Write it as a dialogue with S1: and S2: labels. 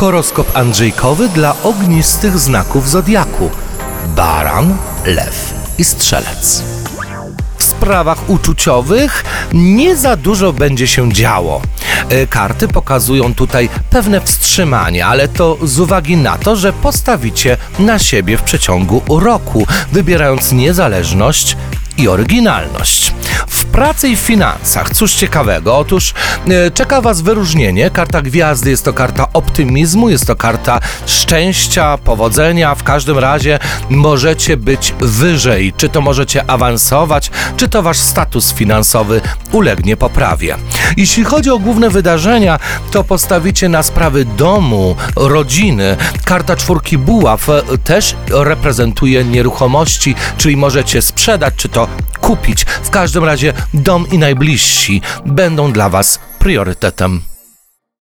S1: Horoskop Andrzejkowy dla ognistych znaków zodiaku: Baran, Lew i Strzelec. W sprawach uczuciowych nie za dużo będzie się działo. E, Karty pokazują tutaj pewne wstrzymanie, ale to z uwagi na to, że postawicie na siebie w przeciągu roku, wybierając niezależność i oryginalność. Pracy i w finansach, cóż ciekawego, otóż e, czeka Was wyróżnienie. Karta gwiazdy jest to karta optymizmu, jest to karta szczęścia, powodzenia. W każdym razie możecie być wyżej, czy to możecie awansować, czy to Wasz status finansowy ulegnie poprawie. Jeśli chodzi o główne wydarzenia, to postawicie na sprawy domu, rodziny. Karta czwórki buław e, też reprezentuje nieruchomości, czyli możecie sprzedać, czy to kupić. W każdym razie dom i najbliżsi będą dla Was priorytetem.